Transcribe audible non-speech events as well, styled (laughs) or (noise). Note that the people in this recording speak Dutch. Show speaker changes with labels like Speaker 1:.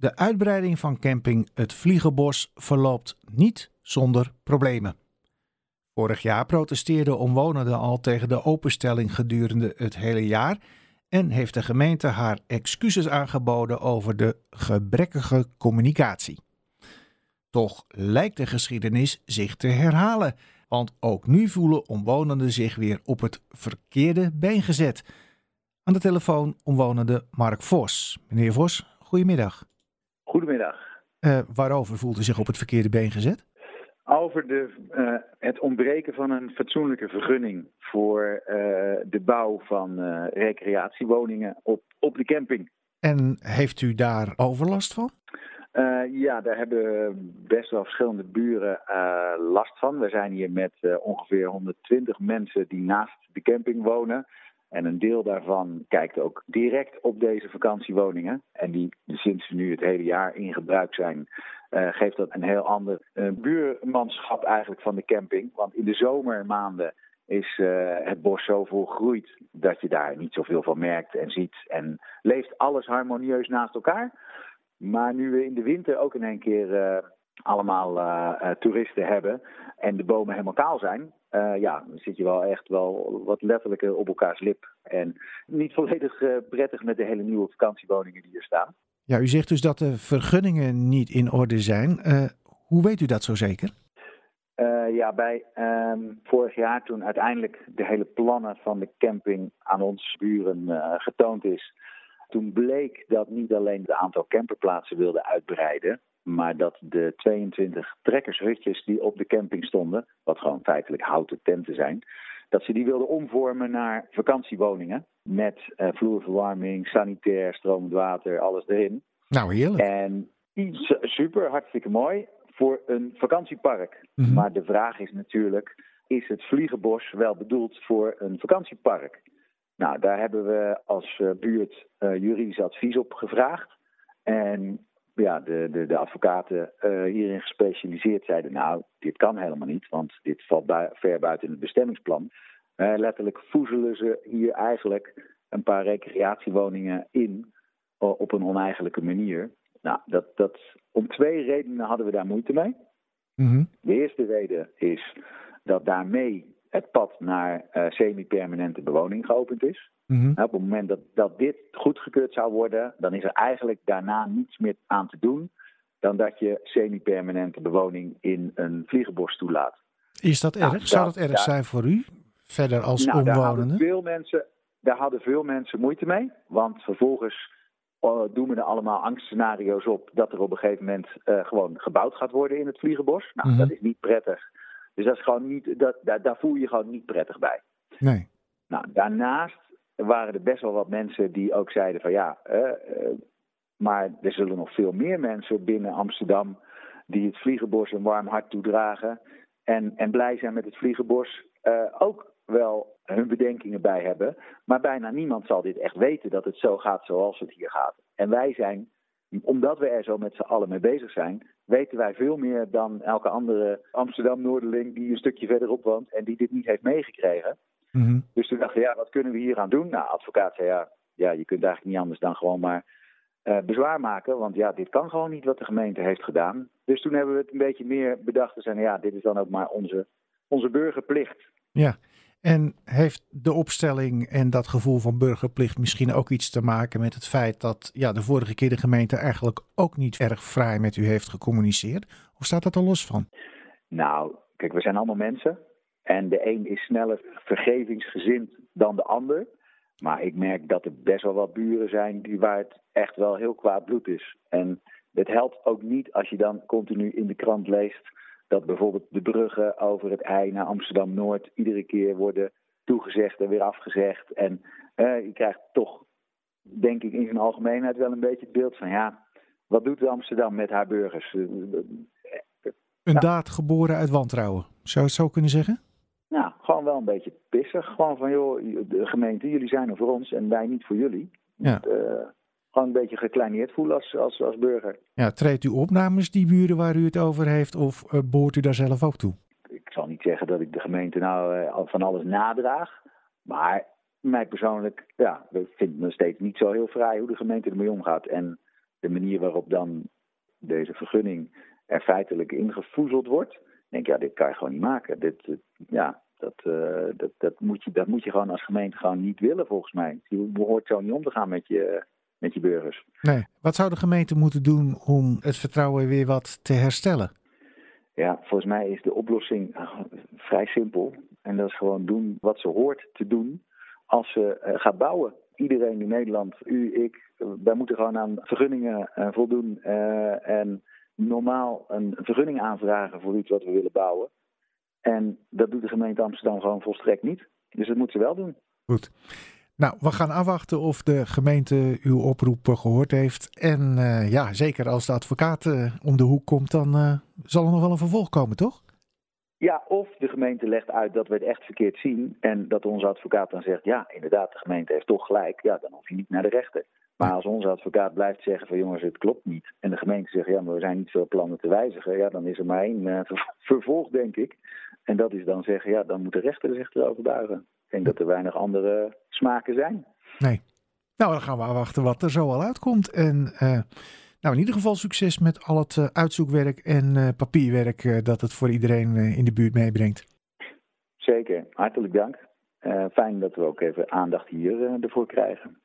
Speaker 1: De uitbreiding van camping Het Vliegenbos verloopt niet zonder problemen. Vorig jaar protesteerden omwonenden al tegen de openstelling gedurende het hele jaar en heeft de gemeente haar excuses aangeboden over de gebrekkige communicatie. Toch lijkt de geschiedenis zich te herhalen, want ook nu voelen omwonenden zich weer op het verkeerde been gezet. Aan de telefoon omwonende Mark Vos. Meneer Vos, goedemiddag.
Speaker 2: Goedemiddag.
Speaker 1: Uh, waarover voelt u zich op het verkeerde been gezet?
Speaker 2: Over de, uh, het ontbreken van een fatsoenlijke vergunning voor uh, de bouw van recreatiewoningen op, op de camping.
Speaker 1: En heeft u daar overlast van?
Speaker 2: ja, daar hebben best wel verschillende buren last van. We zijn hier met ongeveer 120 mensen die naast de camping wonen. En een deel daarvan kijkt ook direct op deze vakantiewoningen. En die sinds nu het hele jaar in gebruik zijn, uh, geeft dat een heel ander uh, buurmanschap eigenlijk van de camping. Want in de zomermaanden is uh, het bos zo volgroeid dat je daar niet zoveel van merkt en ziet. En leeft alles harmonieus naast elkaar. Maar nu we in de winter ook in één keer allemaal toeristen hebben en de bomen helemaal kaal zijn, uh, ja, dan zit je wel echt wel wat letterlijker op elkaars lip. En niet volledig uh, prettig met de hele nieuwe vakantiewoningen die er staan.
Speaker 1: Ja, u zegt dus dat de vergunningen niet in orde zijn. Uh, hoe weet u dat zo zeker?
Speaker 2: ja, bij um, vorig jaar toen uiteindelijk de hele plannen van de camping aan ons buren getoond is. Toen bleek dat niet alleen het aantal camperplaatsen wilde uitbreiden, maar dat de 22 trekkershutjes die op de camping stonden, wat gewoon feitelijk houten tenten zijn, dat ze die wilden omvormen naar vakantiewoningen. Met uh, vloerverwarming, sanitair, stromend water, alles erin.
Speaker 1: Nou, heerlijk.
Speaker 2: En super, hartstikke mooi voor een vakantiepark. Mm -hmm. Maar de vraag is natuurlijk, is het Vliegenbos wel bedoeld voor een vakantiepark? Nou, daar hebben we als uh, buurt uh, juridisch advies op gevraagd. En ja, de, de, de advocaten uh, hierin gespecialiseerd zeiden: Nou, dit kan helemaal niet, want dit valt bui ver buiten het bestemmingsplan. Uh, letterlijk voezelen ze hier eigenlijk een paar recreatiewoningen in uh, op een oneigenlijke manier. Nou, dat, dat, om twee redenen hadden we daar moeite mee. Mm -hmm. De eerste reden is dat daarmee het pad naar semi-permanente bewoning geopend is. Mm-hmm. Op het moment dat, dat dit goedgekeurd zou worden, dan is er eigenlijk daarna niets meer aan te doen dan dat je semi-permanente bewoning in een vliegenbos toelaat.
Speaker 1: Is dat erg? Nou, zou dat, erg zijn voor u, verder als
Speaker 2: nou,
Speaker 1: omwonende?
Speaker 2: Hadden, veel mensen, daar hadden veel mensen moeite mee, want vervolgens uh, doen we er allemaal angstscenario's op dat er op een gegeven moment uh, gewoon gebouwd gaat worden in het vliegenbos. Nou, mm-hmm. dat is niet prettig. Dus dat is gewoon niet, dat, daar, daar voel je je gewoon niet prettig bij.
Speaker 1: Nee.
Speaker 2: Nou, daarnaast waren er best wel wat mensen die ook zeiden van ja, uh, uh, maar er zullen nog veel meer mensen binnen Amsterdam die het vliegenbos een warm hart toedragen en, en blij zijn met het vliegenbos uh, ook wel hun bedenkingen bij hebben. Maar bijna niemand zal dit echt weten dat het zo gaat zoals het hier gaat. En wij zijn, omdat we er zo met z'n allen mee bezig zijn, weten wij veel meer dan elke andere Amsterdam-Noorderling die een stukje verderop woont en die dit niet heeft meegekregen. Mm-hmm. Dus toen dachten we, ja, wat kunnen we hier aan doen? Nou, advocaat zei, ja, ja je kunt eigenlijk niet anders dan gewoon maar uh, bezwaar maken. Want ja, dit kan gewoon niet wat de gemeente heeft gedaan. Dus toen hebben we het een beetje meer bedacht. te zijn, ja, dit is dan ook maar onze, onze burgerplicht.
Speaker 1: Ja, en heeft de opstelling en dat gevoel van burgerplicht misschien ook iets te maken met het feit dat ja, de vorige keer de gemeente eigenlijk ook niet erg vrij met u heeft gecommuniceerd? Of staat dat er los van?
Speaker 2: Nou, kijk, we zijn allemaal mensen. En de een is sneller vergevingsgezind dan de ander. Maar ik merk dat er best wel wat buren zijn die waar het echt wel heel kwaad bloed is. En het helpt ook niet als je dan continu in de krant leest dat bijvoorbeeld de bruggen over het IJ naar Amsterdam Noord iedere keer worden toegezegd en weer afgezegd. En eh, je krijgt toch, denk ik, in zijn algemeenheid wel een beetje het beeld van ja, wat doet Amsterdam met haar burgers?
Speaker 1: Een daad geboren uit wantrouwen, zou je het zo kunnen zeggen?
Speaker 2: Nou, gewoon wel een beetje pissig. Gewoon van, joh, de gemeente, jullie zijn er voor ons en wij niet voor jullie.
Speaker 1: Ja.
Speaker 2: Uh, gewoon een beetje gekleineerd voelen als, als, als burger.
Speaker 1: Ja, treedt u op namens die buren waar u het over heeft of uh, behoort u daar zelf ook toe?
Speaker 2: Ik zal niet zeggen dat ik de gemeente nou uh, van alles nadraag. Maar mij persoonlijk, ja, ik vind het nog steeds niet zo heel vrij hoe de gemeente ermee omgaat. En de manier waarop dan deze vergunning er feitelijk ingevoezeld wordt, denk ik, ja, dit kan je gewoon niet maken. Dit, ja, dat, uh, dat, dat, moet je, dat moet je gewoon als gemeente gewoon niet willen, volgens mij. Je behoort zo niet om te gaan met je, met je burgers.
Speaker 1: Nee. Wat zou de gemeente moeten doen om het vertrouwen weer wat te herstellen?
Speaker 2: Ja, volgens mij is de oplossing eh, vrij simpel. En dat is gewoon doen wat ze hoort te doen als ze uh, gaat bouwen. Iedereen in Nederland, u, ik, wij moeten gewoon aan vergunningen uh, voldoen. en normaal een vergunning aanvragen voor iets wat we willen bouwen. En dat doet de gemeente Amsterdam gewoon volstrekt niet. Dus dat moeten ze wel doen.
Speaker 1: Goed. Nou, we gaan afwachten of de gemeente uw oproep gehoord heeft. En uh, ja, zeker als de advocaat uh, om de hoek komt, dan uh, zal er nog wel een vervolg komen, toch?
Speaker 2: Ja, of de gemeente legt uit dat we het echt verkeerd zien. En dat onze advocaat dan zegt: ja, inderdaad, de gemeente heeft toch gelijk. Ja, dan hoef je niet naar de rechter. Maar als onze advocaat blijft zeggen: van jongens, het klopt niet. En de gemeente zegt: ja, maar we zijn niet veel plannen te wijzigen. Ja, dan is er maar één (laughs) vervolg, denk ik. En dat is dan zeggen: ja, dan moet de rechter zich erover buigen. Ik denk dat er weinig andere smaken zijn.
Speaker 1: Nee. Nou, dan gaan we afwachten wat er zo al uitkomt. En uh, nou, in ieder geval succes met al het uh, uitzoekwerk en uh, papierwerk dat het voor iedereen in de buurt meebrengt.
Speaker 2: Zeker, hartelijk dank. fijn dat we ook even aandacht hier ervoor krijgen.